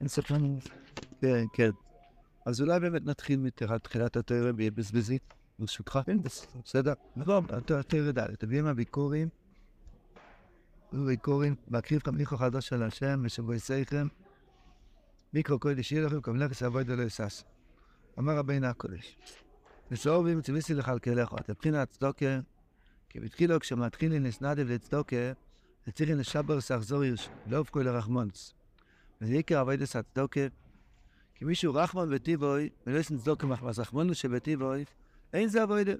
אין ספק. כן, כן. אז אולי באמת נתחיל מתחילת התרא בבזבזית, ברשותך. כן, בסדר. נכון, התרא ד', תביאים הביקורים, ביקורים, בהקריב לכם איכו חדש של השם ושבו יסייכם, מיקרו קודש יהיה לכם כמלכס אבוי דלא יסס. אמר רבינו הקודש. וסעובים ציוויסי לכלכלך, לבחינת צדוקה, כי בתחילו כשמתחילים לסנדב לצדוקה, וצריכים לשבר סחזור ירש, לא הופכו עיקר אבוידס הצדוקה, כי מישהו רחמון בטיבוי, ולא יש צדוקה מחמס רחמונוס שבטיבוי, אין זה אבוידה.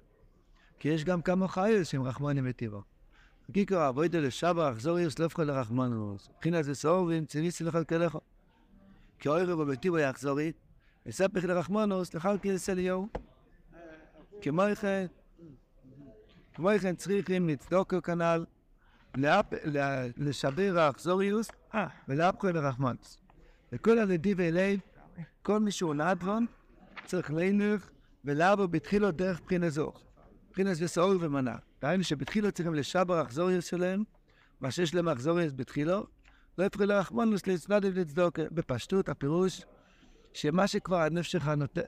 כי יש גם כמה חיוס שהם רחמונים בטיבו. עיקר אבוידה לשבר אחזור ירש, לא הופכו לרחמונוס. מבחינת זה סעובים ציוויסי לכלכלך. כי אוירו בטיבוי יחזורי, וספך לרחמונוס, לכלכל אליהו. כמו כן, כמו כן צריכים לצדוקו כנ"ל, לשבר האכזוריוס ולאפקו לרחמנס. וכל הנדיבי לב, כל מי שהוא נדרון, צריך לינך ולעבור בתחילו דרך בחינה זו. בחינה זה סעור ומנה. דהיינו שבתחילו צריכים לשבר האכזוריוס שלהם, מה שיש להם האכזוריוס בתחילו, לא יפחו לרחמנוס לצנדב לצדוקה. בפשטות הפירוש, שמה שכבר הנפש שלך נותן,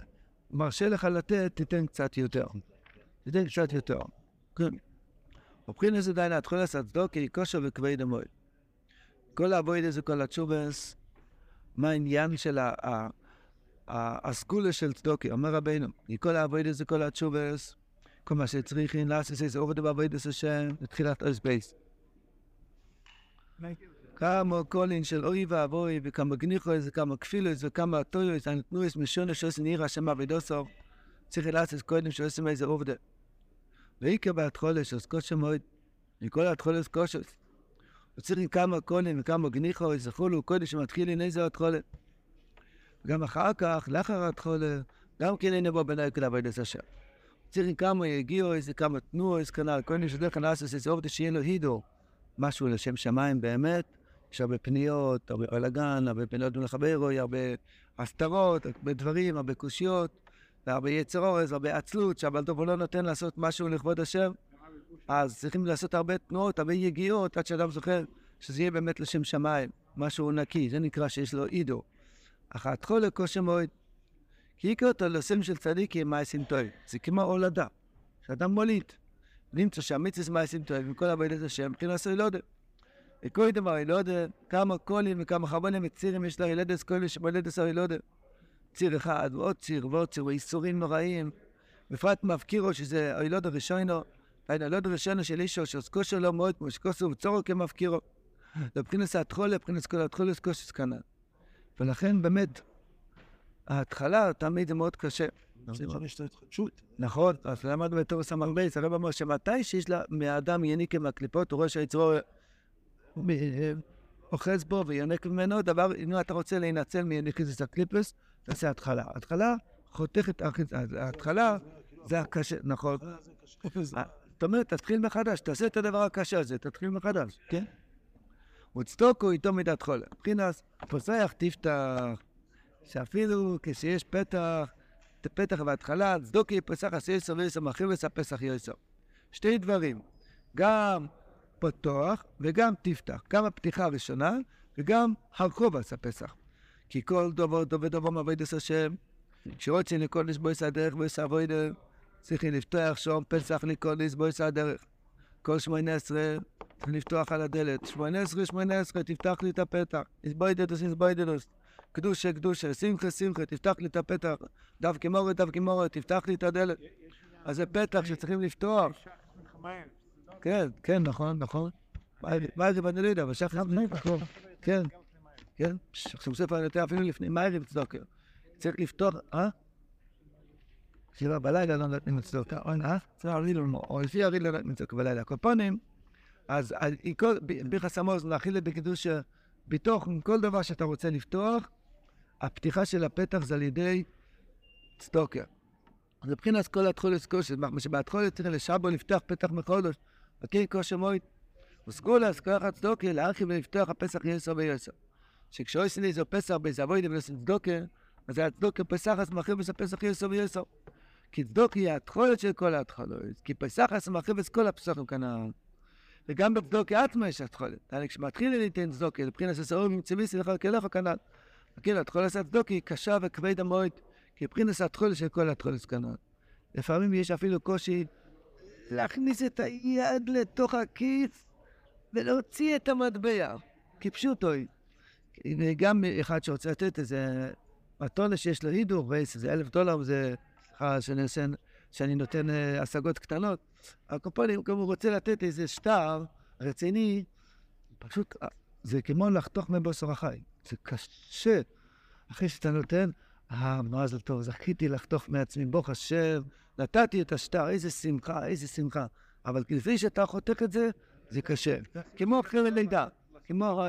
מרשה לך לתת, תיתן קצת יותר. תיתן קצת יותר. כן. מבחין איזה דיין התחול לעשות צדוקי, כושר וכבד המועד. כל האבוידה זה כל התשובס, מה העניין של הסגולה של צדוקי, אומר רבינו, כל האבוידה זה כל התשובס, כל מה שצריכים לעשות זה עובד באבוידה של השם, לתחילת אוס בייס. כמה קולין של אוי ואבוי, וכמה גניחוס, וכמה כפילוס, וכמה טויוס, הנתנויס משונה שעושים עיר השם אבידוסו, צריך לעשות קודם שעושים איזה עובדה. ועיקר בהתחולש, אז קושו מאוד, מכל התחולש קושוס. וצריכים כמה קולים וכמה גניחוס וכולו, קודם שמתחיל עם איזה התחולה. וגם אחר כך, לאחר התחולה, גם כן אין בו בני כדי עבודת השם. צריכים כמה יגיעו, איזה כמה תנועו, איזה כנ"ל, קודם שדרך לעשות איזה עובדה שיהיה לו הידו, משהו לשם שמיים באמת. יש הרבה פניות, הרבה בלאגן, הרבה פניות לחברו, הרבה הסתרות, הרבה דברים, הרבה קושיות, והרבה יצר אורז, הרבה עצלות, שהבעל לא נותן לעשות משהו לכבוד השם. אז צריכים לעשות הרבה תנועות, הרבה יגיעות, עד שאדם זוכר שזה יהיה באמת לשם שמיים, משהו נקי, זה נקרא שיש לו אידו. אחת חולה כושר מאוד. כי יקרא אותו לשם של צדיקים מייסים טועים. זה כמו הולדה, שאדם מוליד. נמצא שהמיצס מייסים טועים, וכל עבודת השם, מבחינת סוילודה. וכל דבר ילודה, כמה קולים וכמה חבונים וצירים יש לה ילדס קולים שמולדס הילודה. ציר אחד ועוד ציר ועוד ציר, ואיסורים נוראים. בפרט מפקירו שזה הילוד הראשונו, הילוד הראשונו של אישו, שעוסקו שלו מאוד, כמו שכוסו וצורו כמפקירו. לבחינס התחולה, לבחינס כל התחולס כוסס כנ"ל. ולכן באמת, ההתחלה תמיד זה מאוד קשה. נכון, אז למדנו בתור סמ"ר בייס, הרב אמר שמתי שיש לה מהאדם יניקה מהקליפות, הוא רואה שהיצרו אוחז בו ויונק ממנו, דבר, אם אתה רוצה להינצל מיניקזיס הקליפוס, תעשה התחלה. התחלה חותכת, ההתחלה זה הקשה, נכון. זאת אומרת, תתחיל מחדש, תעשה את הדבר הקשה הזה, תתחיל מחדש, כן? וצדוקו איתו מידת חולה. מבחינת פוסח תפתח, שאפילו כשיש פתח, פתח בהתחלה, צדוקי פסח עשה יסר ויסר מרחיב פסח יסר. שתי דברים, גם פתוח וגם תפתח, גם הפתיחה הראשונה וגם הרחוב עשה פסח. כי כל דובר דובר דובר מעבודת השם, כשרוצים לקודש בויס הדרך בויס אבוידה, צריכים לפתוח שום פסח לקודש בויס הדרך. כל שמונה עשרה צריך לפתוח על הדלת. שמונה עשרה, שמונה עשרה, תפתח לי את הפתח. איזבוידדוס, איזבוידדוס. קדושה, קדושה, שמחה, שמחה, תפתח לי את הפתח. דף כמורת, דף כמורת, תפתח לי את הדלת. אז זה פתח שצריכים לפתוח. כן, כן, נכון, נכון. מה זה יודע, אבל שחר נכון. כן, כן. עכשיו ספר יותר אפילו לפני מערב צדוקר. צריך לפתוח, אה? שבעה בלילה לא נותנים צדוקה, לנו, או לפי הריד לא נותנים צדוקה בלילה. הקופונים, אז ביחס להכיל את בקידוש בתוך כל דבר שאתה רוצה לפתוח, הפתיחה של הפתח זה על ידי צדוקה. אז מבחינת כל התחולת קושי, מה שבהתחולת צריך לשבו לפתוח פתח מחודש, וכי כושר מועד. וסגולס כוח הצדוקה להרחיב ולפתוח הפסח יסר ויסר. שכשעושים איזה פסח באיזה אבוידה ולעשות צדוקה, אז הצדוקה פסח אז מרחיב את הפסח יסר ויסר. כי צדוקה היא התחולת של כל ההתחלות, כי פסח אז מרחיב את כל הפסחים כנ"ל. וגם בצדוקה עצמה יש התחולת. כשמתחיל ליתן צדוקה, לבחינת הסעור ומצוויסי לכלכלך כנ"ל. כאילו, התחולת הצדוקי קשה וכבדה מאוד, כי מבחינת התחולת של כל התחולת כנראה. לפעמים יש אפילו קושי להכניס את היד לתוך הכיס ולהוציא את המטבע, כפשוטו. וגם אחד שרוצה לתת איזה מתונה שיש לו הידור, ואיזה אלף דולר, זה, סליחה שאני נותן אה, השגות קטנות, הקופונים, אם הוא רוצה לתת איזה שטר רציני, פשוט, אה, זה כמו לחתוך מבוסר החי. זה קשה. אחרי שאתה נותן, אה, מה זה טוב, זכיתי לחתוך מעצמי, ברוך השם, נתתי את השטר, איזה שמחה, איזה שמחה. אבל לפני שאתה חותך את זה, זה קשה. כמו אחרי לידה. כמו...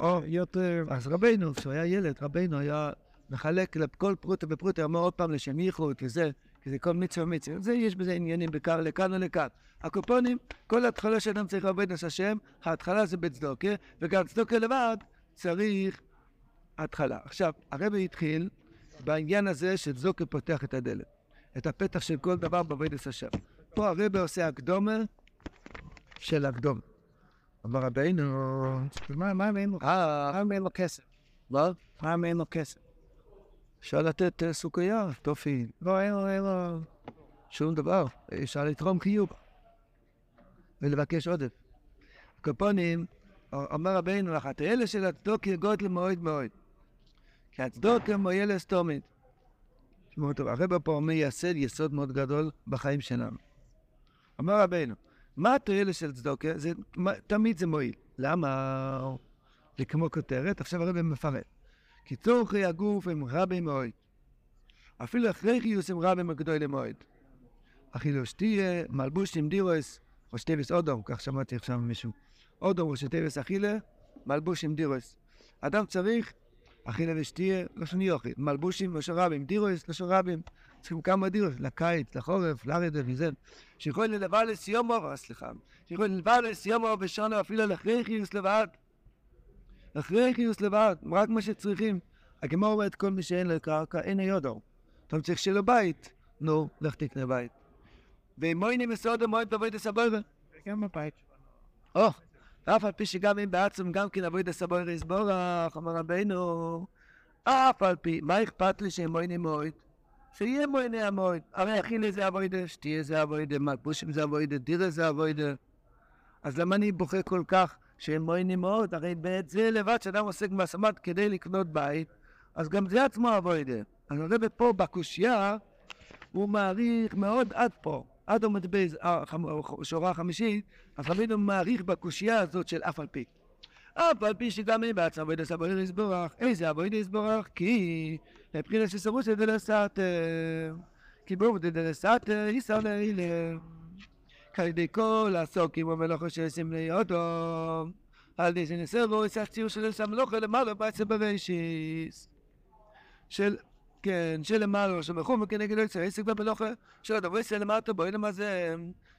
או יותר... אז רבינו, כשהוא היה ילד, רבינו היה מחלק לכל פרוטה ופרוטה, אומר עוד פעם לשם ייחוד וזה, כי זה כל מצווה ומצווה. זה, יש בזה עניינים בעיקר לכאן ולכאן. הקופונים, כל התחלה שאדם צריך לעבוד את השם, ההתחלה זה בצדוקה, וגם צדוקה לבד צריך התחלה. עכשיו, הרבי התחיל בעניין הזה שצדוקה פותח את הדלת, את הפתח של כל דבר בעבודת השם. פה הרבי עושה הקדומה של הקדומה. אמר רבינו, מה אם אין לו כסף? מה? מה אם אין לו כסף? אפשר לתת אה, סוכריה, טופי. לא, אין לו, אין לו שום דבר. אפשר לתרום קיוב ולבקש עודף. הקופונים, אמר רבינו לך, אלה של הצדוק יגוד למועד מאוד. כי הצדוק הם מויל סתומית. תשמעו טוב, הרב פה מייסד יסוד מאוד גדול בחיים שלנו. אמר רבינו, מה התועלת של צדוקה? תמיד זה מועיל. למה? זה כמו כותרת, עכשיו הרב מפרט. כי צורכי הגוף הם רבי מאוד. אפילו אחרי חיוס הם רבי גדול למועד. אכילו שתיה, מלבוש עם דירוס, או שטייבס אודום, כך שמעתי עכשיו מישהו. אודום או שטייבס אכילה, מלבוש עם דירוס. אדם צריך אכילה ושתיה, לשון יוכי. מלבושים לשון רבים, דירוס לשון רבים. צריכים כמה דירוס, לקיץ, לחורף, לרדת וזה. שיכול ללבד לסיומו, סליחה. שיכול ללבד לסיומו בשונו אפילו לאחרי חיוס לבד. אחרי חיוס לבד, רק מה שצריכים. הגמור אומרת כל מי שאין לו קרקע, אין היודו. אתה צריך שיהיה לו בית, נו, לך תקנה בית. ואם מוינים מסודו מועד בעבוד הסבוירה. גם בבית או, אף על פי שגם אם בעצם גם כן עבוד הסבוירה יסבורך, אמר רבינו, אף על פי, מה אכפת לי שהם מוינים מועד? שיהיה מויני המועד. הרי אכילה זה אבוידה, שתהיה זה אבוידה, מלבושים זה אבוידה, דירה זה אבוידה. אז למה אני בוכה כל כך שהם מוינים מאוד? הרי זה לבד שאדם עוסק בהשמת כדי לקנות בית, אז גם זה עצמו אבוידה. אז הרב פה בקושייה, הוא מעריך מאוד עד פה. עד עומד בייז, שורה חמישית, אז רבינו מעריך בקושייה הזאת של אף על פי. אף על פי שגם אם בעצם אבוידע סבוידע יסבורך, איזה אבוידע יסבורך? כי מבחינת שסרוס את דלסת, כי ברור דלסת יסר לאלה. כעל ידי כל הסוקים ומלוכה שעושים לידו, על ידי זה נסבו, יצא ציור של עשה מלוכה למעלה בעצם בראשיס. של כן, שלמעלה, שמחום וכנגד יוצא עסק במלוכה, של הדבר יצא למטה, בואי למזה,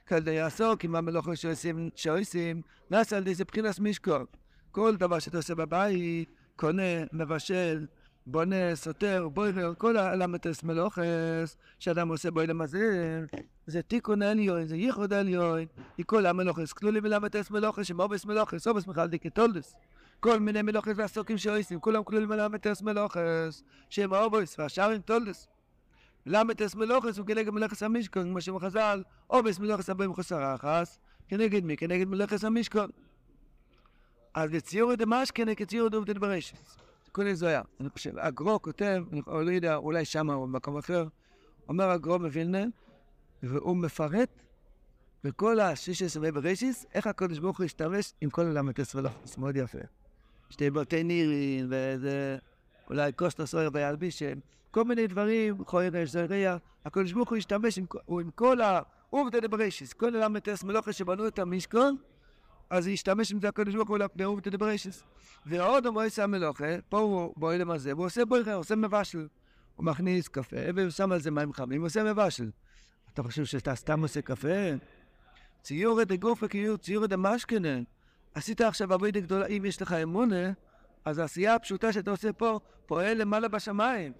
כדי יעסוק עם המלוכה שעושים, שעושים, נעשה על ידי זה בחינס משקול. כל דבר שאתה עושה בבית, קונה, מבשל, בונה, סותר, בוירר, כל הלמטס מלוכס שאדם עושה בוי למזל, זה תיקון עליון, זה ייחוד עליון, כל המלוכס כלולים בלמטס מלוכס, שמובס מלוכס, אובס מיכל דיקטולדס. כל מיני מלוכס ועסוקים שעושים, כולם כלולים בלמטס מלוכס, שהם אובס והשארים טולדס. למטס מלוכס הוא כנגד מלוכס המשכון, כמו שאומר חז"ל, אובס מלוכס הבאים חוסר אחס, כנגד מי? כנגד מלוכס המשכון. אז בציור דמשכן כציור דובדד ברשת. זה היה. אני חושב, הגרו כותב, אני לא יודע, אולי שמה או במקום אחר, אומר הגרו מווילנה, והוא מפרט בכל עשרה ברשיס, איך הקדוש ברוך הוא השתמש עם כל עשרה לחוץ, מאוד יפה. שתי בתי נירים, ואיזה, אולי קוסטה סויר וילבישם, כל מיני דברים, חוירש, זרע, הקדוש ברוך הוא השתמש עם, עם כל העובדה דברשיס, כל עשרה מלוכה שבנו את המשכון, אז ישתמש עם זה הקדוש ברוך הוא לעובדה דברשיס. ועוד הוא מועצה המלוכה, פה הוא בועל הזה, והוא עושה בויכה, הוא עושה מבשל. הוא מכניס קפה, והוא שם על זה מים חמים, עושה מבשל. אתה חושב שאתה סתם עושה קפה? ציור את הגופה כאילו ציור את המשכנה. עשית עכשיו עבודה גדולה, אם יש לך אמונה, אז העשייה הפשוטה שאתה עושה פה, פועל למעלה בשמיים.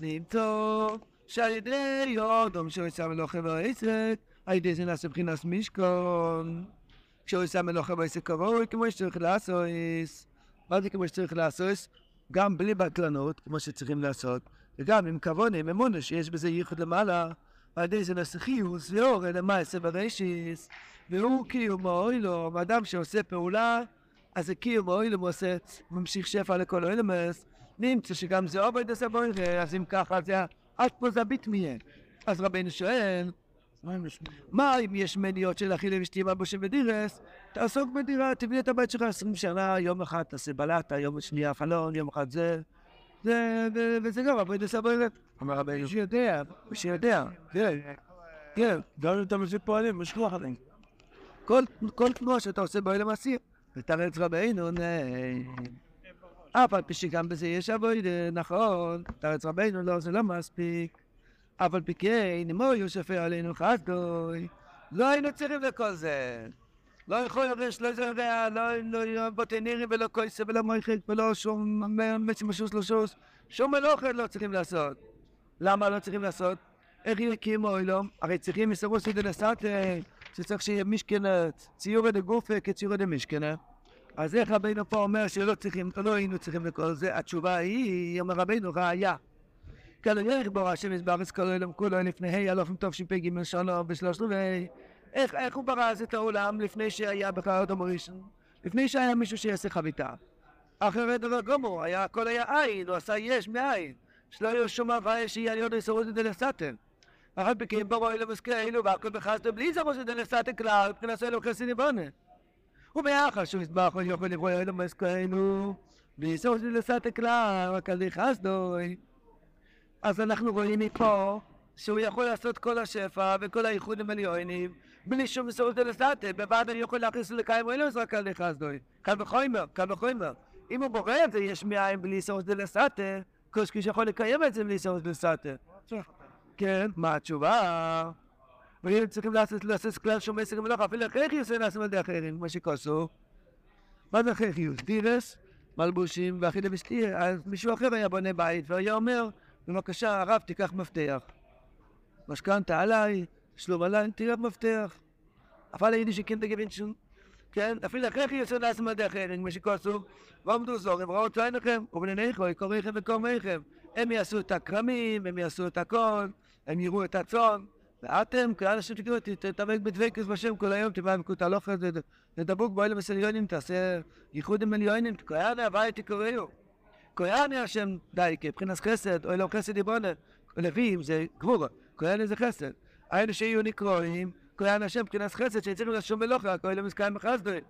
למצוא שעל ידי יודום יצא מלוכה ועסק, על ידי זה נעשה מבחינת משכון. כשהוא יצא מלוכה ועסק קרוי, כמו שצריך לעשות. מה זה כמו שצריך לעשות? גם בלי בטלנות, כמו שצריכים לעשות, וגם עם כבוד, עם אמונה, שיש בזה ייחוד למעלה, ועל ידי זה נסיכיוס, ואור למעשה בראשיס, והוא קיום האוילום, אדם שעושה פעולה, אז זה קיום האוילום, הוא עושה, ממשיך שפע לכל אוילומס, נמצא שגם זה עובד עשה בוירה, אז אם ככה, זה עד פה זה הביטמיה. אז רבינו שואל, מה אם יש מניות של אחי למשתים אבושים ודירס? תעסוק בדירה, תביא את הבית שלך עשרים שנה, יום אחד תעשה בלטה, יום שנייה חלון, יום אחד זה. זה, וזה גם עבוד עשה בוירת. אומר רבינו. מי שיודע, מי שיודע. כן, כן. גם אם אתה מביא פועלים, משלוח עליהם. כל תנועה שאתה עושה באוהל המעשי, ותרץ רבינו, אף על פי שגם בזה יש אבוידה, נכון, תרץ רבינו, לא, זה לא מספיק. אבל פיקי, נמו יוסף עלינו חסדוי, לא היינו צריכים לכל זה. לא יכול לרש, לא זרע, לא בוטנירי ולא קויסה ולא מויכת ולא שום משוס לא שוס, שום מלוכת לא צריכים לעשות. למה לא צריכים לעשות? איך יקימו אוילום? הרי צריכים מסרוס את הנסעת שצריך שיהיה משכנה, ציורי דגופה כציורי דמשכנה. אז איך רבינו פה אומר שלא צריכים, לא היינו צריכים לכל זה? התשובה היא, אומר רבינו, ראיה. כאן ירך בור השם יזברך כל העולם כולו לפני ה' אלופים תשפ"ג שנה ושלוש רבעי איך, איך הוא ברז את העולם לפני שהיה בכלל אדם ראשון? לפני שהיה מישהו שיעשה חביתה. אחרי דבר גמור, הכל היה עין, הוא עשה יש מאין. שלא יהיו שום הוויה שיהיה להיות יסורות את דלסתן. אחר פקים ברו אלו מסכאלו והכל בחסדו בלי זרות דלסתן כלל, מבחינת אלו חסד יבונה. וביחד שהוא יזבח יכול לברוא אלו מסכאלו בלי זרות דלסתן כלל, רק על חסדו. אז אנחנו רואים מפה שהוא יכול לעשות כל השפע וכל האיחודים הליונים בלי שום מסורת דלסטה, בבד אני יכול להכניס לקיים או אלוהים רק על נכנסדוי. קל וחומר, קל וחומר. אם הוא בורא את זה יש מאין בלי סורת דלסטה, קושקי שיכול לקיים את זה בלי סורת דלסטה. כן, מה התשובה? ואם צריכים לעשות כלל שום עשר מלאכה, אפילו חייכיוס אין לעשות ידי אחרים, כמו שכוסו. מה זה חייכיוס? דירס, מלבושים ואחידה וסטיר. אז מישהו אחר היה בונה בית והיה אומר בבקשה, הרב, תיקח מפתח. משכנתה עליי, שלום עליי, תיקח מפתח. אבל היידיש כן תגבין שום. כן, אפילו אחרי כן יוצא אחרים, כמו שכוסו, ועמדו זורם, ראו את עיניכם, ובניניכם, יקוריכם וקורמיכם. הם יעשו את הכרמים, הם יעשו את הכל, הם יראו את הצאן, ואתם, כלל השם תקראו, תתאבק בדבקס בשם כל היום, תבוא כותא לוחת, תדבוק בו אלה מסליונים, תעשה ייחוד עם עליונים, תקרא הוואי תקראו. כהן השם דייקה, מבחינת חסד, או לא חסד יבונה. לווים זה גבורה, כהן זה חסד. היינו שיהיו נקרואים, כהן השם מבחינת חסד, שיצאנו לשום מלוכה, כהן למזכאים בחסדוי.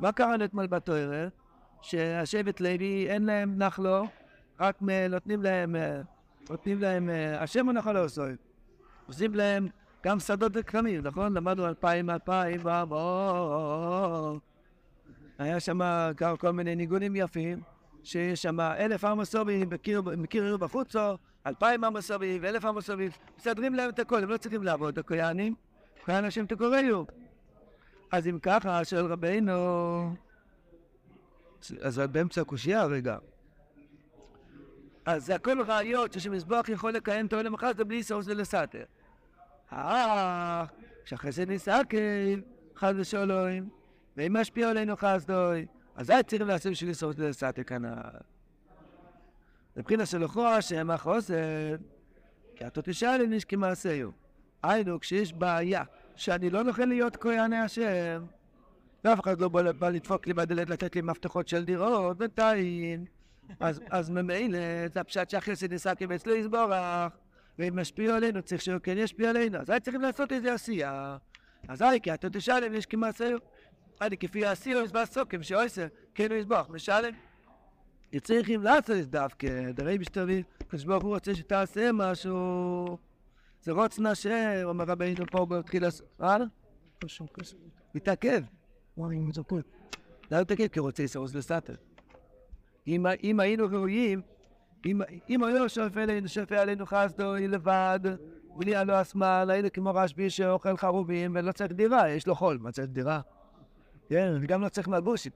מה קרה אתמול בתואר? שהשבט לוי אין להם נחלו, רק נותנים להם, נותנים להם, השם הוא נחלו עושה. עושים להם גם שדות וכרמים, נכון? למדנו אלפיים, אלפיים, ואמרו, היה שם כל מיני ניגונים יפים. שיש שם אלף מכיר עירו בחוצו, אלפיים עם מסובים ואלף עם מסובים, מסדרים להם את הכל, הם לא צריכים לעבוד, הכויאנים, כהן השם תקוריו. אז אם ככה, שואל רבינו, אז באמצע הקושייה רגע. אז זה הכל ראיות שמזבח יכול לקיים את העולם זה בלי סוס ולסתר. אה, שאחרי זה נסתכל, חס ושלום, ואם משפיע עלינו חסדוי, אז זה צריכים לעשות בשביל לסוף לסעתי כנ"ל. מבחינה של לכאורה שהם החוסר, כי התותשאלי נשכי מעשיהו. היינו, כשיש בעיה שאני לא נוכל להיות כהני השם, ואף אחד לא בא לדפוק לי בדלת לתת לי מפתחות של דירות, בינתיים. אז, ממילא זה הפשט שהחסד נסקים אצלו יסבורך, ואם משפיע עלינו צריך שהוא כן ישפיע עלינו, אז היה צריכים לעשות איזה עשייה. אז היי, אני כפי הסיר מזבח סוקים שעושה, כן הוא יסבוח, משלם. יצריכים לעשות את דווקא, דרי בשתבין, הקדוש ברוך הוא רוצה שתעשה משהו. זה רוצנה שאומר רבינו פה בתחילה, אה? מתעכב. למה מתעכב? כי רוצה יסרוס לסתר. אם היינו ראויים, אם היו שופע עלינו חסדו לבד, ונהיה לו השמאל, היינו כמו רשב"י שאוכל חרובים ולא צריך דירה, יש לו חול, מה צריך דירה? כן, וגם לא צריך מלבושים,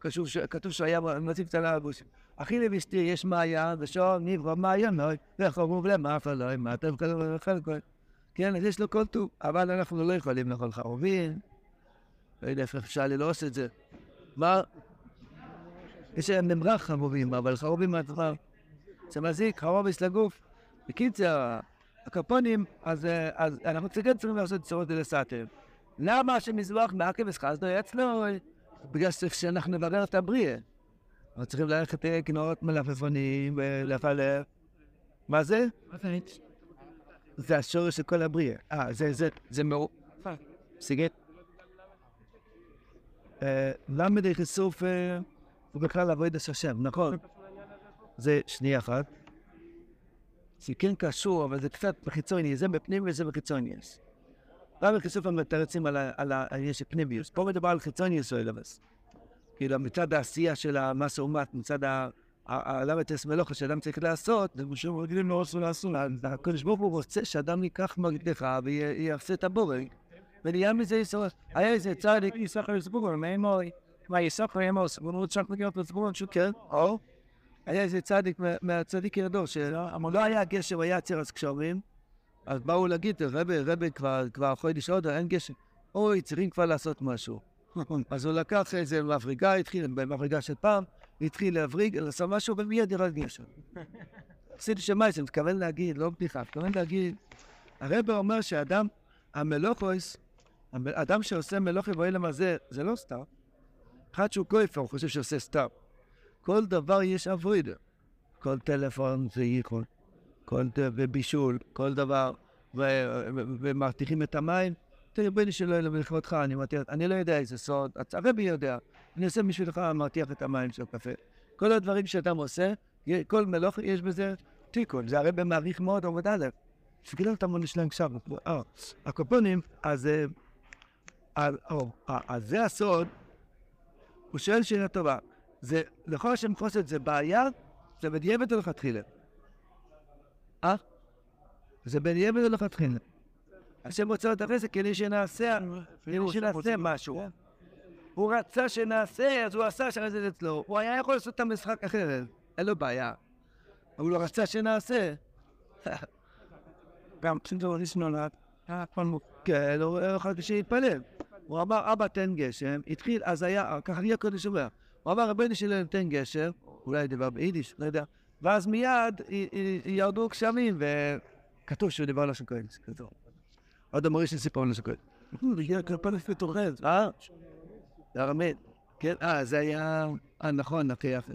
כתוב שהוא היה מציב קטנה מלבושים. אחי לבשתי יש מעיין, ושור נברא מעיינות, וחרוב למאפה לא ימטה וחלקו. כן, אז יש לו כל טוב, אבל אנחנו לא יכולים לאכול חרובים. לא יודע איפה אפשר ללעוס את זה. מה? יש להם נמרח חרובים, אבל חרובים מהדבר. זה מזיק, חרוביס לגוף. בקיצר, הקפונים, אז, אז אנחנו צריכים לעשות צורות דלסתר. למה שמזבח מעכב וסחזנו אצלו? בגלל שאנחנו נברר את הבריאה. אנחנו צריכים ללכת לקנות מלפפונים ולפלף. מה זה? זה השורש של כל הבריאה. אה, זה, זה, זה מאו... סיגט. למד חשוף הוא בכלל עבוד את השם, נכון. זה שנייה אחת. זה כן קשור, אבל זה קצת בחיצוני, זה בפנים וזה בחיצוניוס. למה חשוף המתרצים על העניין של פנימיוס? פה מדובר על חיצוניוס או אלמס. כאילו, מצד העשייה של המסה אומת, מצד הלמתס מלוכה שאדם צריך לעשות, זה מה שהם רגילים לא רצו לעשות. הקדוש ברוך הוא רוצה שאדם ייקח מגדך ויעשה את הבורג, ונהיה מזה ישראל. היה איזה צדיק, יסחר סבורון, מאמוי, מה יסחר אמוס, הוא רוצה להיות לסבורון שהוא כן, או היה איזה צדיק מהצדיק ידו, שלא היה גשם, היה צרס קשורים, אז באו להגיד, רבי, רבי כבר חודש עוד, אין גשם. אוי, צריכים כבר לעשות משהו. אז הוא לקח איזה מבריגה, התחיל במבריגה של פעם, התחיל להבריג, לעשות משהו, ומיד ירד גשם. עשיתי שמייס, אני מתכוון להגיד, לא בדיחה, מתכוון להגיד, הרב אומר שאדם, המלוכויס, אדם שעושה מלוכי ואילם הזה, זה לא סתם. אחד שהוא כואף, הוא חושב שעושה סתם. כל דבר יש אבוידה. כל טלפון זה ייחוד, ובישול, כל דבר, ומרתיחים את המים. תראה, בני שלא יהיה לכבודך, אני מרתיח, אני לא יודע איזה סוד, הרבי יודע, אני עושה בשבילך, מרתיח את המים של הקפה. כל הדברים שאתה עושה, כל מלוך יש בזה תיקון, זה הרבי מעריך מאוד עמוד א', שגילה את המון שלהם עכשיו, אה, הקופונים, אז זה הסוד, הוא שואל שאלה טובה. זה, לכל השם חוסד זה בעיה, זה בדיעבד או לכתחילה? אה? זה בדיעבד או לכתחילה? השם רוצה לתפס זה כדי שנעשה, כדי שנעשה משהו. הוא רצה שנעשה, אז הוא עשה זה אצלו. הוא היה יכול לעשות את המשחק אחרת, אין לו בעיה. אבל הוא לא רצה שנעשה. גם כשנדוריס נולד, כן, הוא יכול שיתפלל. הוא אמר, אבא תן גשם, התחיל, אז היה, ככה היה קודש אומר. הוא אמר, רבנו שלי נותן גשם, אולי דיבר ביידיש, לא יודע, ואז מיד ירדו גשמים, וכתוב שהוא דיבר לשון קודש, כתוב. עוד אמרי של סיפור לשון קודש. הגיע כפלף ותורחז, אה? זה ארמית. כן, אה, זה היה, אה, נכון, אחי יפה.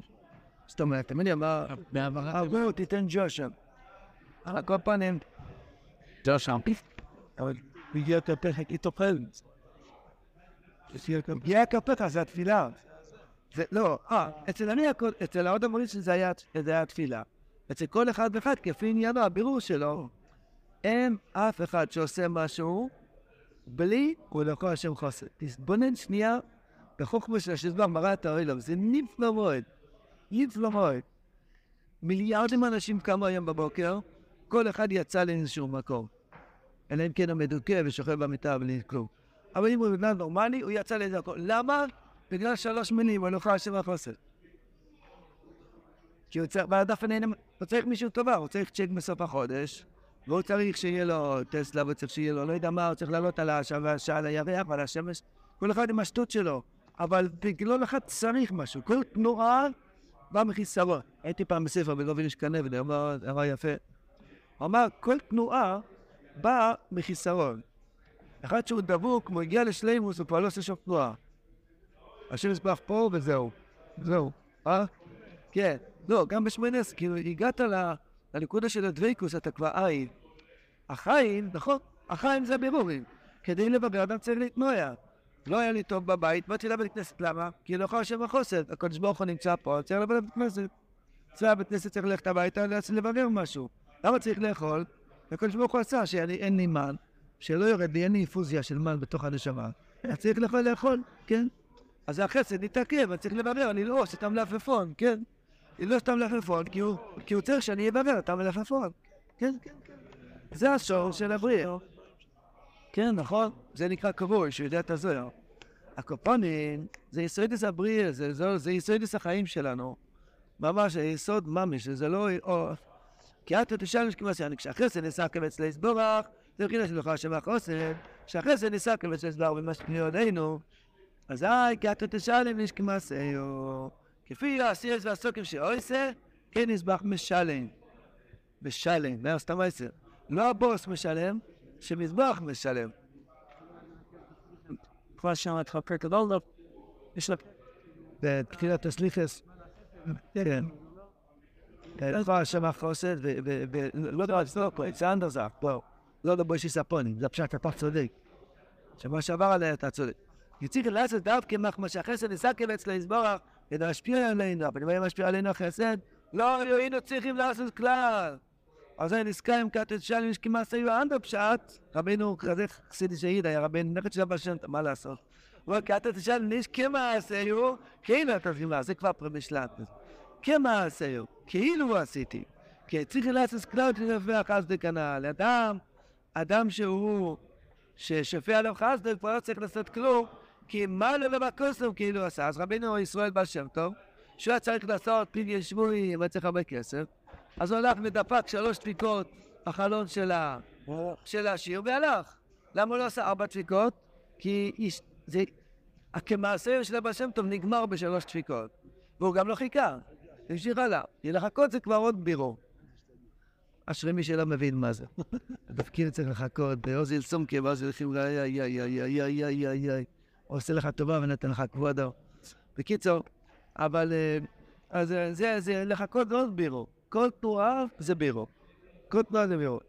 זאת אומרת, תמיד אמר, בעברה, בואו, תיתן ג'ושם. על כל פנים, ג'ושם. אבל הגיע כפלף, איתו פלס. הגיע כפלף, זה התפילה. זה לא, אה, אצל אני, אצל העוד המורים שזה היה תפילה. אצל כל אחד ואחד, כפי עניינו, הבירור שלו, אין אף אחד שעושה משהו בלי ולכל השם חוסר. תתבונן שנייה בחוכמה של השזבח מראה את האוילום, זה נפלא מאוד, נפלא מאוד. מיליארדים אנשים קמו היום בבוקר, כל אחד יצא לאיזשהו מקום. אלא אם כן הוא מדוכא ושוכב במיטה בלי כלום. אבל אם הוא בן נורמלי, הוא יצא לאיזה מקום. למה? בגלל שלוש מילים, הוא לא יכול השם החוסר. כי הוא צריך, בדף הנהנה, הוא צריך מישהו טובה, הוא צריך צ'ק בסוף החודש, והוא צריך שיהיה לו טסלה, והוא צריך שיהיה לו, לא יודע מה, הוא צריך לעלות על השעה, על הירח ועל השמש, כל אחד עם השטות שלו. אבל בגלל אחד צריך משהו, כל תנועה בא מחיסרון. הייתי פעם בספר בגובין קנה, וזה אמר יפה. הוא אמר, כל תנועה באה מחיסרון. אחד שהוא דבוק, כמו הגיע לשלימוס, הוא כבר לא עושה שום תנועה. השם יסבח פה וזהו. זהו. אה? כן. לא, גם בשמינס, כאילו, הגעת לנקודה של הדבקוס, אתה כבר עין. החיים, נכון, החיים זה בירורים. כדי לבבר אדם צריך להתנועע. לא היה לי טוב בבית, באתי לבית כנסת, למה? כי לא יכול השם החוסן. הקדוש ברוך הוא נמצא פה, צריך לבוא לבית כנסת. אצל בית כנסת צריך ללכת הביתה לברר משהו. למה צריך לאכול? הקדוש ברוך הוא עשה שאין לי מן, שלא יורד לי, אין לי אינפוזיה של מן בתוך הנשמה. צריך לאכול, לאכול, כן? אז החסד יתעכב, אני צריך לברר, אני לא עושה את המלפפון, כן? אני לא סתם מלפפון, כי כי הוא צריך שאני אברר את המלפפון. כן, כן, כן. זה השור של הבריאה. כן, נכון? זה נקרא קבוע, שהוא יודע את הזוהר. הקופונים זה יסודיס הבריאה, זה, זה, זה יסודיס החיים שלנו. ממש, היסוד ממש, זה לא... או... כי את תשאל משכימה שאני, כשהחסד ניסה כבץ להסבורך, זה מבחינה של לך השם החוסן, כשהחסד ניסה כבץ להסבורך במה שקניודנו, אזי את תשאל אם נשכימה סיו. כפי העשירס והסוקים שעושה, כן נזבח משלם. משלם, מה סתם עשר. לא הבוס משלם, שמזבח משלם. כבר את הפרק גדול, לא, יש לה... בתחילת הסליחס, כן. כבר שם החוסד, ולא יודע, זה לא פה, זה אנדרזאק, לא. לא לבוישי ספונים, זה פשוט אתה צודק. שבוע שעבר עליה אתה צודק. יציג לעשות דווקא מה שהחסד נסקל אצלו יסבורך, כדי להשפיע עלינו, אבל אם משפיע עלינו החסד, לא היינו צריכים לעשות כלל. אז זה נזכר עם כתת שלם, יש כמעט היו אנדר פשט, רבינו כזה חסידי שהעיד, היה רבינו נכד של הבשם, מה לעשות? הוא אומר, כתת שלם, יש כמעט היו, כאילו אתה צריכים לעשות, זה כבר פרמשלט. כמעט היו, כאילו עשיתי. כי צריך לעשות כלל תרווה חסדי כנ"ל. אדם, אדם שהוא, ששפע עליו חסדי, כבר לא צריך לעשות כלום, כי מה לא בבקוסם כאילו עשה? אז רבינו ישראל בר שם טוב, שהוא היה צריך לעשות פיניה שמורי, אבל צריך הרבה כסף, אז הוא הלך ודפק שלוש דפיקות בחלון של השיר והלך. למה הוא לא עשה ארבע דפיקות? כי איש, זה, כמעשה של הבעל שם טוב נגמר בשלוש דפיקות, והוא גם לא חיכה, המשיך הלאה, כי לחכות זה כבר עוד בירו. אשרי מי שלא מבין מה זה. דפקין צריך לחכות, באוזיל סומקי, באוזיל חימגה, איי איי איי איי איי איי איי עושה לך טובה ונותן לך כבודו. בקיצור, אבל אז זה, זה לחכות לא בירו. כל תנועה זה בירו. כל תנועה זה בירו.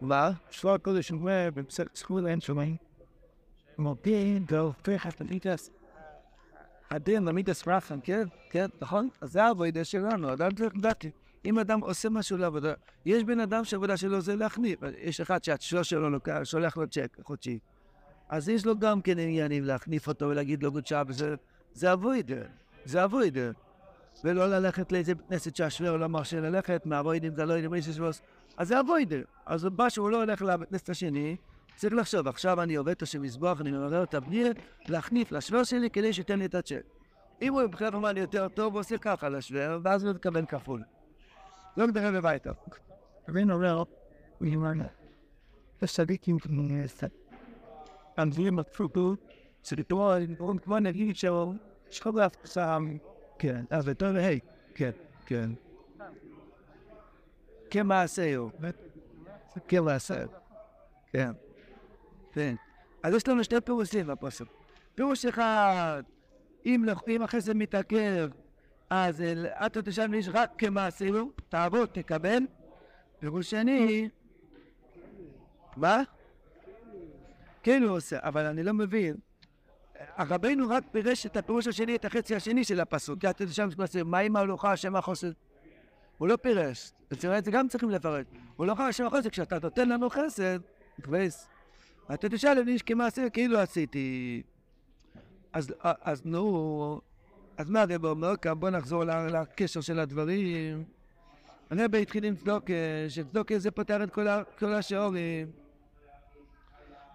מה? שבוע קודש אומר בסכול אין שומעים. מובין והופך את המיתס. הדין למיתס רחם, כן? כן, נכון? אז זה העבודה שלנו, אדם צריך לדעתי. אם אדם עושה משהו לעבודה, יש בן אדם שהעבודה שלו זה להחניף. יש אחד שהשלוש שלו לוקח, שולח לו צ'ק חודשי. אז יש לו גם כן עניינים להחניף אותו ולהגיד לו גוד שעה, זה אבוידר, זה אבוידר. ולא ללכת לאיזה כנסת שהשוור לא מרשה ללכת, מהאבוידים זה לא יודעים איזה שבוס, אז זה אבוידר. אז מה שהוא לא הולך לבית כנסת השני, צריך לחשוב, עכשיו אני עובד את השם מזבוח, אני מעורר את הבניר, להחניף לשוור שלי כדי שייתן לי את הצ'ק. אם הוא מבחינת אומן יותר טוב, הוא עושה ככה לשוור, ואז הוא מתכוון כפול. לא מדבר בביתה. רבין אומר, הוא אומר, אנגלים הפרוקו, my football. So the door one at each show, כן, אז אתה אומר, היי, כן, כן. כמעשה הוא. כמעשה. כן. כן. אז יש לנו שני פירושים בפוסק. פירוש אחד, אם החסד מתעכב, אז אתה תשאל מי רק כמעשה תעבוד, תקבל. פירוש שני, מה? כן הוא עושה, אבל אני לא מבין. הרבינו רק פירש את הפירוש השני, את החצי השני של הפסוק. כי אתם שם מה עם ההלוכה השם החוסד? הוא לא פירש. את זה גם צריכים לפרש. הוא לא חייב השם החוסד, כשאתה נותן לנו חסד, כבש. אתה תשאל אם איש כמעשה, כאילו עשיתי. אז, אז נו, אז מה זה אומר? בוא נחזור לקשר של הדברים. הרבי התחיל עם צדוקה, שצדוקה זה פותר את כל השעורים.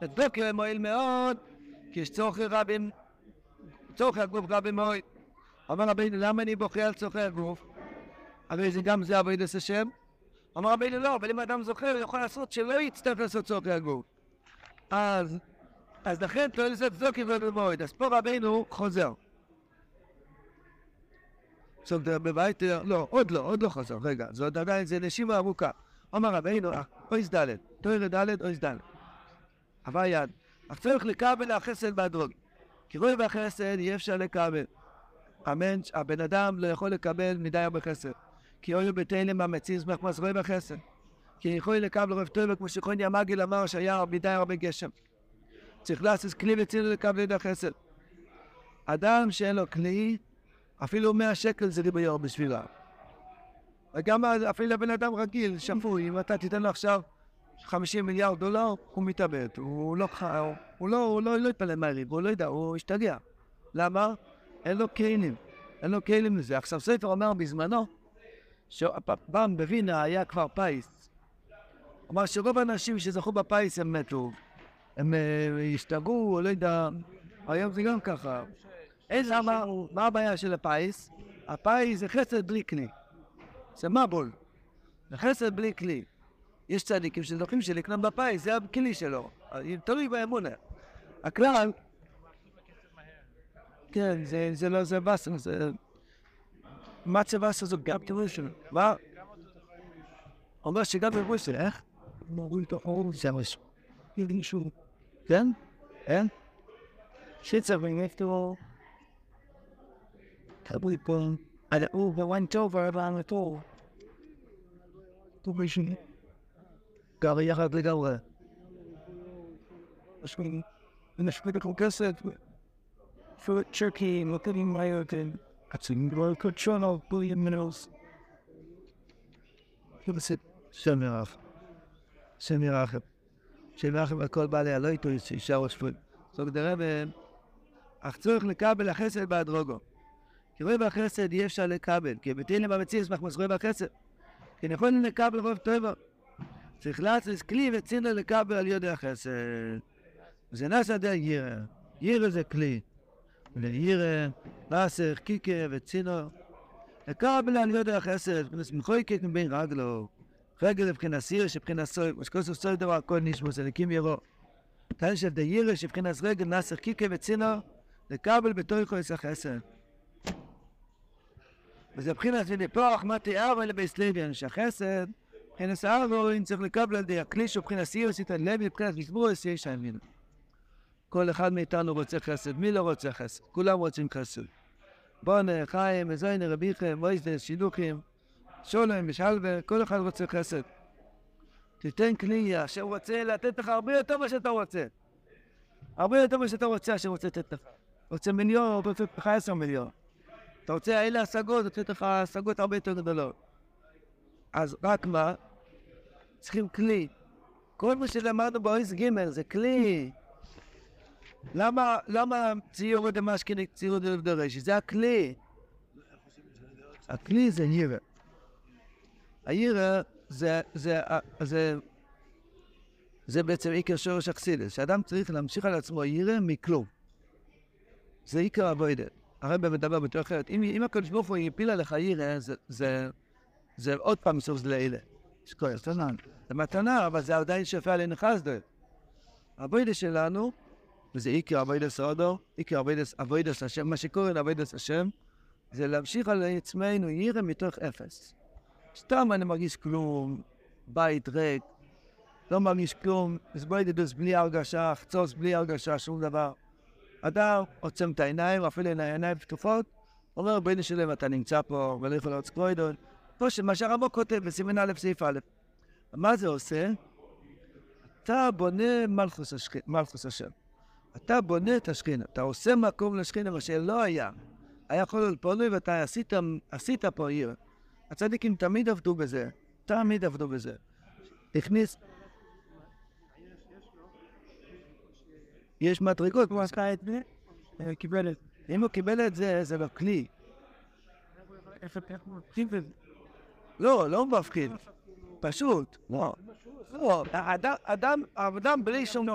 לצדוקה מועיל מאוד, כי יש צורכי רבים, צורכי הגוף רבים מאוד. אמר רבינו, למה אני בוכה על צורכי הגוף? הרי זה גם זה עבודת השם. אמר רבינו, לא, אבל אם אדם זוכר, יכול לעשות שלא יצטרך לעשות צורכי הגוף. אז, אז לכן תועל לזה צדוקה ובמועד. אז פה רבינו חוזר. עכשיו בבית, לא, עוד לא, עוד לא חזר, רגע, עוד עדיין, זה נשימה ארוכה. אמר רבינו, אויס ד', תוירה ד', אויס ד'. עבר יד. צריך לקבל החסד בהדרוג. כי רואי בחסד אי אפשר לקבל. אמן, הבן אדם לא יכול לקבל מדי הרבה חסד. כי אוי בתלם המציז מחמס רואי בחסד. כי יכול לקבל רב טוב, כמו שכוני המגיל אמר שהיה מדי הרבה גשם. צריך לעשות כלי וציל לקבל את החסד. אדם שאין לו כלי, אפילו 100 שקל זה ריבוי אור בשבילה. וגם אפילו לבן אדם רגיל, שפוי, אם אתה תיתן לו עכשיו 50 מיליארד דולר, הוא מתאבד. הוא לא, הוא, הוא לא, הוא לא, לא יתפלל מהריב, הוא לא ידע, הוא השתגע. למה? אין לו כלים. אין לו כלים לזה. עכשיו ספר אומר בזמנו, שפעם בווינה היה כבר פיס. אמר שרוב האנשים שזכו בפיס הם מתו. הם השתגעו, לא יודע, היום זה גם ככה. אין למה, מה הבעיה של הפיס? הפיס זה חסד בלי כלי. זה מבול. זה חסד בלי כלי. יש צדיקים שזוכים שלקנות בפיס, זה הכלי שלו. תלוי באמונה. הכלל... כן, זה, זה לא, זה באסר, זה... מה צבא עשה זאת גם פירוש? מה? אומר שגם ברוסיה, איך? מוריד את האור, זה מה יודעים שהוא כן? אין? שיצר ונפטרו. תלוי פה, על האור ווין טוב ועל הטוב. טוב ראשון, גר יחד לגמרי. משמעים, ונשמע בכל כסף. פרוט צ'רקי, נותנים מהר, כן. עצים גרוע קודשונו, בוליאן מנוס. בסדר. שם ירח. שם ירחם. שם ירחם על כל בעלי הלויטו שישארו שפוי. זאת דרבה, אך צורך לקבל החסד בהדרוגו. כי רואה בחסד אי אפשר לקבל, כי בתהילים במציאות מחמוס רואה בחסד. כי נכון לקבל רוב טובה. צריך לעשות כלי וצינו לקבל על ידי החסד. זה נעשה דרך יירא. יירא זה כלי. ויירא, נסך, קיקה וצינו. לקבל על ידי החסד, מבחינת מחויקת מבין רגלו. רגל לבחינת סיר שבחינת סוי, ושכוסו סוי דבר הכל נשמוס, אליקים ירו. כאן של דיירה שבחינת רגל נסך קיקה וצינו, לקבל בתוכו את החסד. וזה מבחינת ונפוח מה תיאר אלה בסלביאן, שהחסד, מבחינת הארבורים צריך לקבל על ידי הכלי שהוא מבחינת סיר, סיתן לוי, מבחינת מזמור, יש האמין. כל אחד מאיתנו רוצה חסד, מי לא רוצה חסד? כולם רוצים חסד. בונה, חיים, מזיינה, רביכם, מויזדה, שילוחים, שולם, משלווה, כל אחד רוצה חסד. תיתן כלי, אשר רוצה לתת לך הרבה יותר ממה שאתה רוצה. הרבה יותר ממה שאתה רוצה, אשר רוצה לתת לך. רוצה מיליון, הוא רוצה לך עשר מיליון. אתה רוצה אלה השגות, לתת לך השגות הרבה יותר גדולות. אז רק מה? צריכים כלי. כל מה שלמדנו באויס ג' זה כלי. למה, למה ציור דמשכני ציור דרשי? זה הכלי. הכלי זה יירא. הירא זה, זה, זה, זה בעצם עיקר שורש אכסידס, שאדם צריך להמשיך על עצמו ירא מכלום. זה עיקר אבוידת. הרב מדבר בתור אחרת. אם, אם הקדוש ברוך הוא יפיל עליך ירא, זה, זה, זה עוד פעם מסוף זה לאלה. כוח, מתנה. זה מתנה, אבל זה עדיין שופע עלינו חסדו. אבוידת שלנו, וזה עיקר אבוידת סעודו, עיקר אבוידת השם, מה שקוראים אבוידת השם, זה להמשיך על עצמנו ירא מתוך אפס. סתם אני מרגיש כלום, בית ריק, לא מרגיש כלום, הסבוידדוס בלי הרגשה, חצוץ בלי הרגשה, שום דבר. אדם עוצם את העיניים, אפילו עם העיניים פתוחות, אומר, בני שלם, אתה נמצא פה, ולא יכול להיות סקרוידון. פשוט מה שהרבו כותב בסימן א', סעיף א'. מה זה עושה? אתה בונה מלכוס, השכין, מלכוס השם. אתה בונה את השכינה, אתה עושה מקום לשכינה, מה שלא היה. היה יכול להיות פונוי ואתה עשית, עשית פה עיר. הצדיקים תמיד עבדו בזה, תמיד עבדו בזה. הכניס... יש מדרגות. הוא עשה את זה, קיבל את זה. אם הוא קיבל את זה, זה לא כלי. איפה הוא מפחיד את זה? לא, לא מפחיד. פשוט. לא. לא, אדם, אדם בלי שום...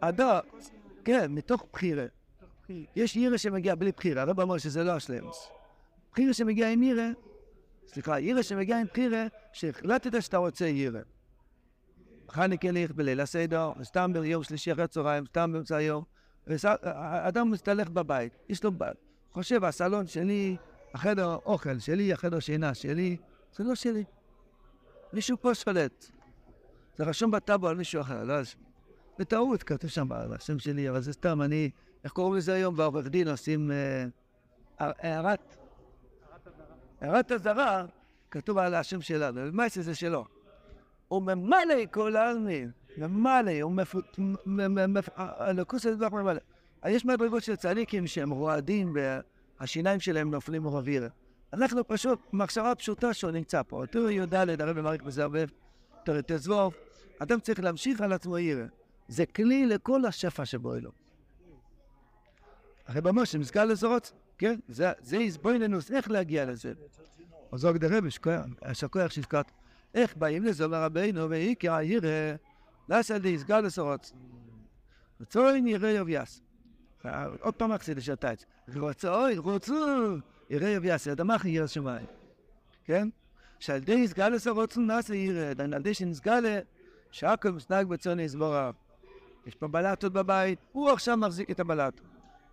אדם, כן, מתוך בחירה. יש ירא שמגיע בלי בחירה, הרב אמר שזה לא השלמוס. בחירה שמגיע עם ירא, סליחה, ירא שמגיע עם בחירה, שהחלטת שאתה רוצה ירא. חניקה ליך בליל הסדר, סתם ביום שלישי אחרי הצהריים, סתם באמצע היום. אדם מסתלך בבית, יש לו. חושב, הסלון שלי, החדר אוכל שלי, החדר שינה שלי, זה לא שלי. מישהו פה שולט. זה רשום בטאבו על מישהו אחר, לא על שלי. בטעות כתוב שם על השם שלי, אבל זה סתם, אני, איך קוראים לזה היום בעורך דין עושים אה, הערת, הערת אזהרה, כתוב על השם שלנו, למעשה זה שלו. הוא ממלא כל העלמין, ממלא, הוא מפות... הלוקוס הזה דבר ממלא. יש מדרגות של צדיקים שהם רועדים והשיניים שלהם נופלים מרביר. אנחנו פשוט, מחשבה פשוטה שהוא נמצא פה. תראו י"ד, הרב מעריך בזה הרבה, תראו תזבוב. אדם צריך להמשיך על עצמו ירא. זה כלי לכל השפע שבו אלו. הרב אמר שמסגר לזרות, כן? זה, זה איזבויננוס, איך להגיע לזה? אז זוג דרב, יש כוח שהזכרת. איך באים לזה לרבינו ואיקר הירא, לעשה די סגר לזרות. רצוי ירא יוביאס. עוד פעם אקסידה של הטייץ. רצוי, רצו, ירא יוביאס, אדמך ירא שמיים. כן? שעל די סגר לזרות נעשה ירא, על די שנסגר שהכל מסנג בצוני יסבורם. יש פה בלטות בבית, הוא עכשיו מחזיק את הבלטות.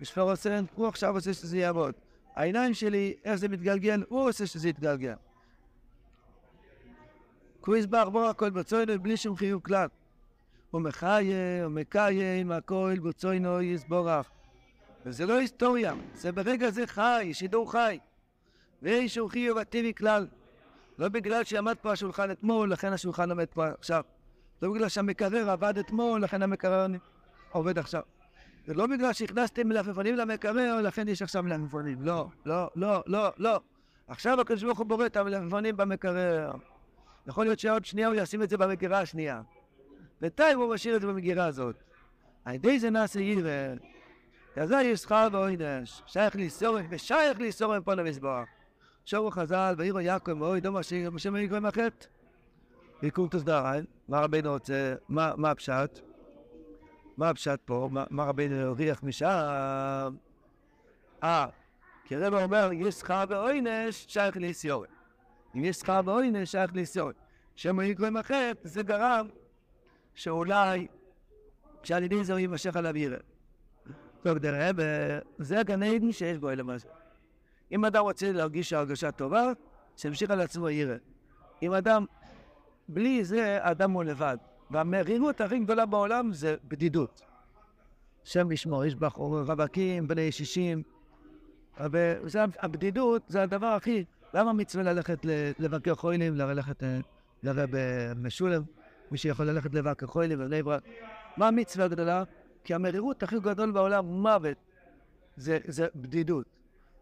יש פרוסן, הוא עכשיו רוצה שזה יעבוד. העיניים שלי, איך זה מתגלגל, הוא רוצה שזה יתגלגל. הוא יסבר בור הכל ברצונו בלי שום חיוב כלל. הוא מחיה, הוא מקיים, הכל ברצונו יסבורך. וזה לא היסטוריה, זה ברגע זה חי, שידור חי. ואין שום חיוב הטבעי כלל. לא בגלל שעמד פה השולחן אתמול, לכן השולחן עומד פה עכשיו. לא בגלל שהמקרר עבד אתמול, לכן המקרר עובד עכשיו. זה לא בגלל שהכנסתם מלפפונים למקרר, לכן יש עכשיו מלפפונים. לא, לא, לא, לא, לא. עכשיו הקדוש ברוך הוא בורא את המלפפונים במקרר. יכול להיות שעוד שנייה הוא ישים את זה במגירה השנייה. בינתיים הוא משאיר את זה במגירה הזאת. על ידי זה נעשה עיוור. כזה יש שכר ועונש. שייך ליסורם, ושייך ליסורם פה למזבח. שורו חז"ל, ועירו יעקב ואוי דומה השם יקרא מהחטא. ויקום תסדרן, מה רבינו רוצה, מה, הפשט? מה הפשט פה? מה, רבינו הוכיח משם? אה, כי הרב אומר, יש שכר ועונש, שייך ליסיורת. אם יש שכר ועונש, שייך ליסיורת. שם יקרא מהחטא, זה גרם שאולי, שעל ידי זה הוא יימשך עליו ירא. טוב, אגב, זה הגן עדן שיש בו אלה משהו. אם אדם רוצה להרגיש הרגשה טובה, שימשיך על עצמו ירא. אם אדם, בלי זה, האדם הוא לבד. והמרירות הכי גדולה בעולם זה בדידות. השם ישמור, יש בחור רווקים, בני שישים, והבדידות זה הדבר הכי... למה מצווה ללכת לבקר חוילים, ללכת לרב משולם, מי שיכול ללכת לבקר חוילים בבני ברק? מה המצווה הגדולה? כי המרירות הכי גדול בעולם, מוות, זה, זה בדידות.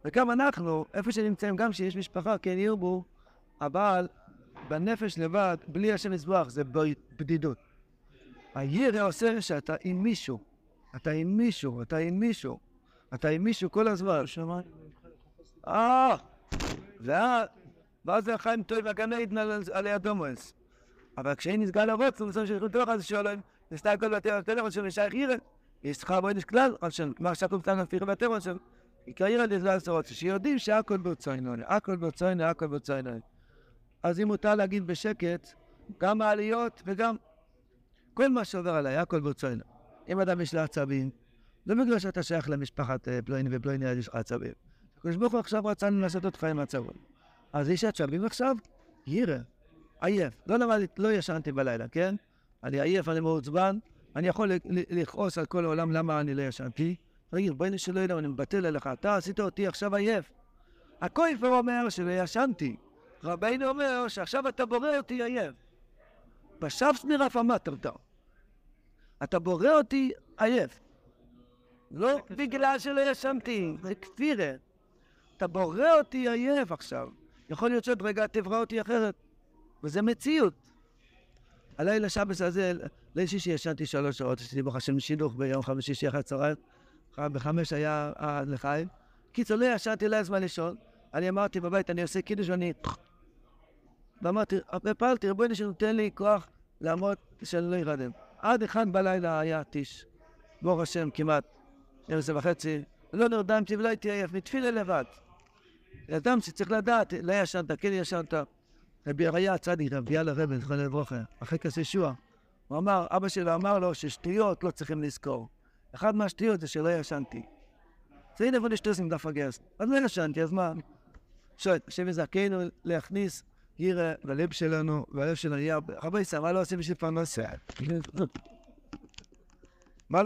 וגם אנחנו, איפה שנמצאים, גם כשיש משפחה, כן ירבו, אבל בנפש לבד, בלי השם יזבח, זה בדידות. הירא עושה שאתה עם מישהו, אתה עם מישהו, אתה עם מישהו, אתה עם מישהו כל הזמן. אה, ואז זה חיים טוב והגן עדן על הידומוס. אבל כשאין נסגל הרוץ, הוא צריך לתוך אז שואלים, נסתכל כל בטלפון של משייך עירה, יש שכר בוינש כלל, מה שכתוב כאן לפי בטלפון של עיקר עירה לזל עשרות, שיודעים שהכל ברצונו, הכל ברצונו, הכל ברצונו. אז אם מותר להגיד בשקט, גם העליות וגם כל מה שעובר עליי, הכל ברצונו. אם אדם יש לה עצבים, לא בגלל שאתה שייך למשפחת פלויני ופלויני, אז יש לך עצבים. הקדוש ברוך הוא עכשיו רצה לנסות אותך עם עצבים. אז יש עצבים עכשיו? ירא, עייף. לא למדתי, לא ישנתי בלילה, כן? אני עייף, אני מעוצבן, אני יכול לכעוס על כל העולם למה אני לא ישנתי. תגיד, בואי נשאלו אלוהים, אני מבטל עליך, אתה עשית אותי עכשיו עייף. הכויפר אומר שלא ישנתי. רבינו אומר שעכשיו אתה בורא אותי עייף. בשבס מרף אמתרתו. אתה בורא אותי עייף. לא בגלל שלא ישנתי, זה כפירה. אתה בורא אותי עייף עכשיו. יכול להיות שעוד רגע תברא אותי אחרת. וזה מציאות. הלילה שבס הזה, ליל שישי ישנתי שלוש שעות, עשיתי ברוך השם שידוך ביום חמישי שיחד הצהריים, בחמש היה לחיים. קיצור, לא ישנתי, לא היה זמן לישון. אני אמרתי בבית, אני עושה קידוש ואני... ואמרתי, ופעלתי, רבוני שנותן לי כוח לעמוד שאני לא ירדם. עד אחד בלילה היה טיש. ברוך השם, כמעט. עשר וחצי. לא נרדמתי ולא הייתי עייף, מתפילה לבד. אדם שצריך לדעת, לא ישנת, כן ישנת. רבי אריה הצדיק, רבי יאללה רבי, זכרון לברכה, אחרי כזה ישוע, הוא אמר, אבא שלו אמר לו ששטויות לא צריכים לזכור. אחד מהשטויות זה שלא ישנתי. זה הנה איפה שטוס עם דף הגרס. אז לא ישנתי, אז מה? שואל, השם יזכנו להכניס ירא ללב שלנו, והלב שלנו יהיה הרבה מה לא עושים בשביל פרנסה.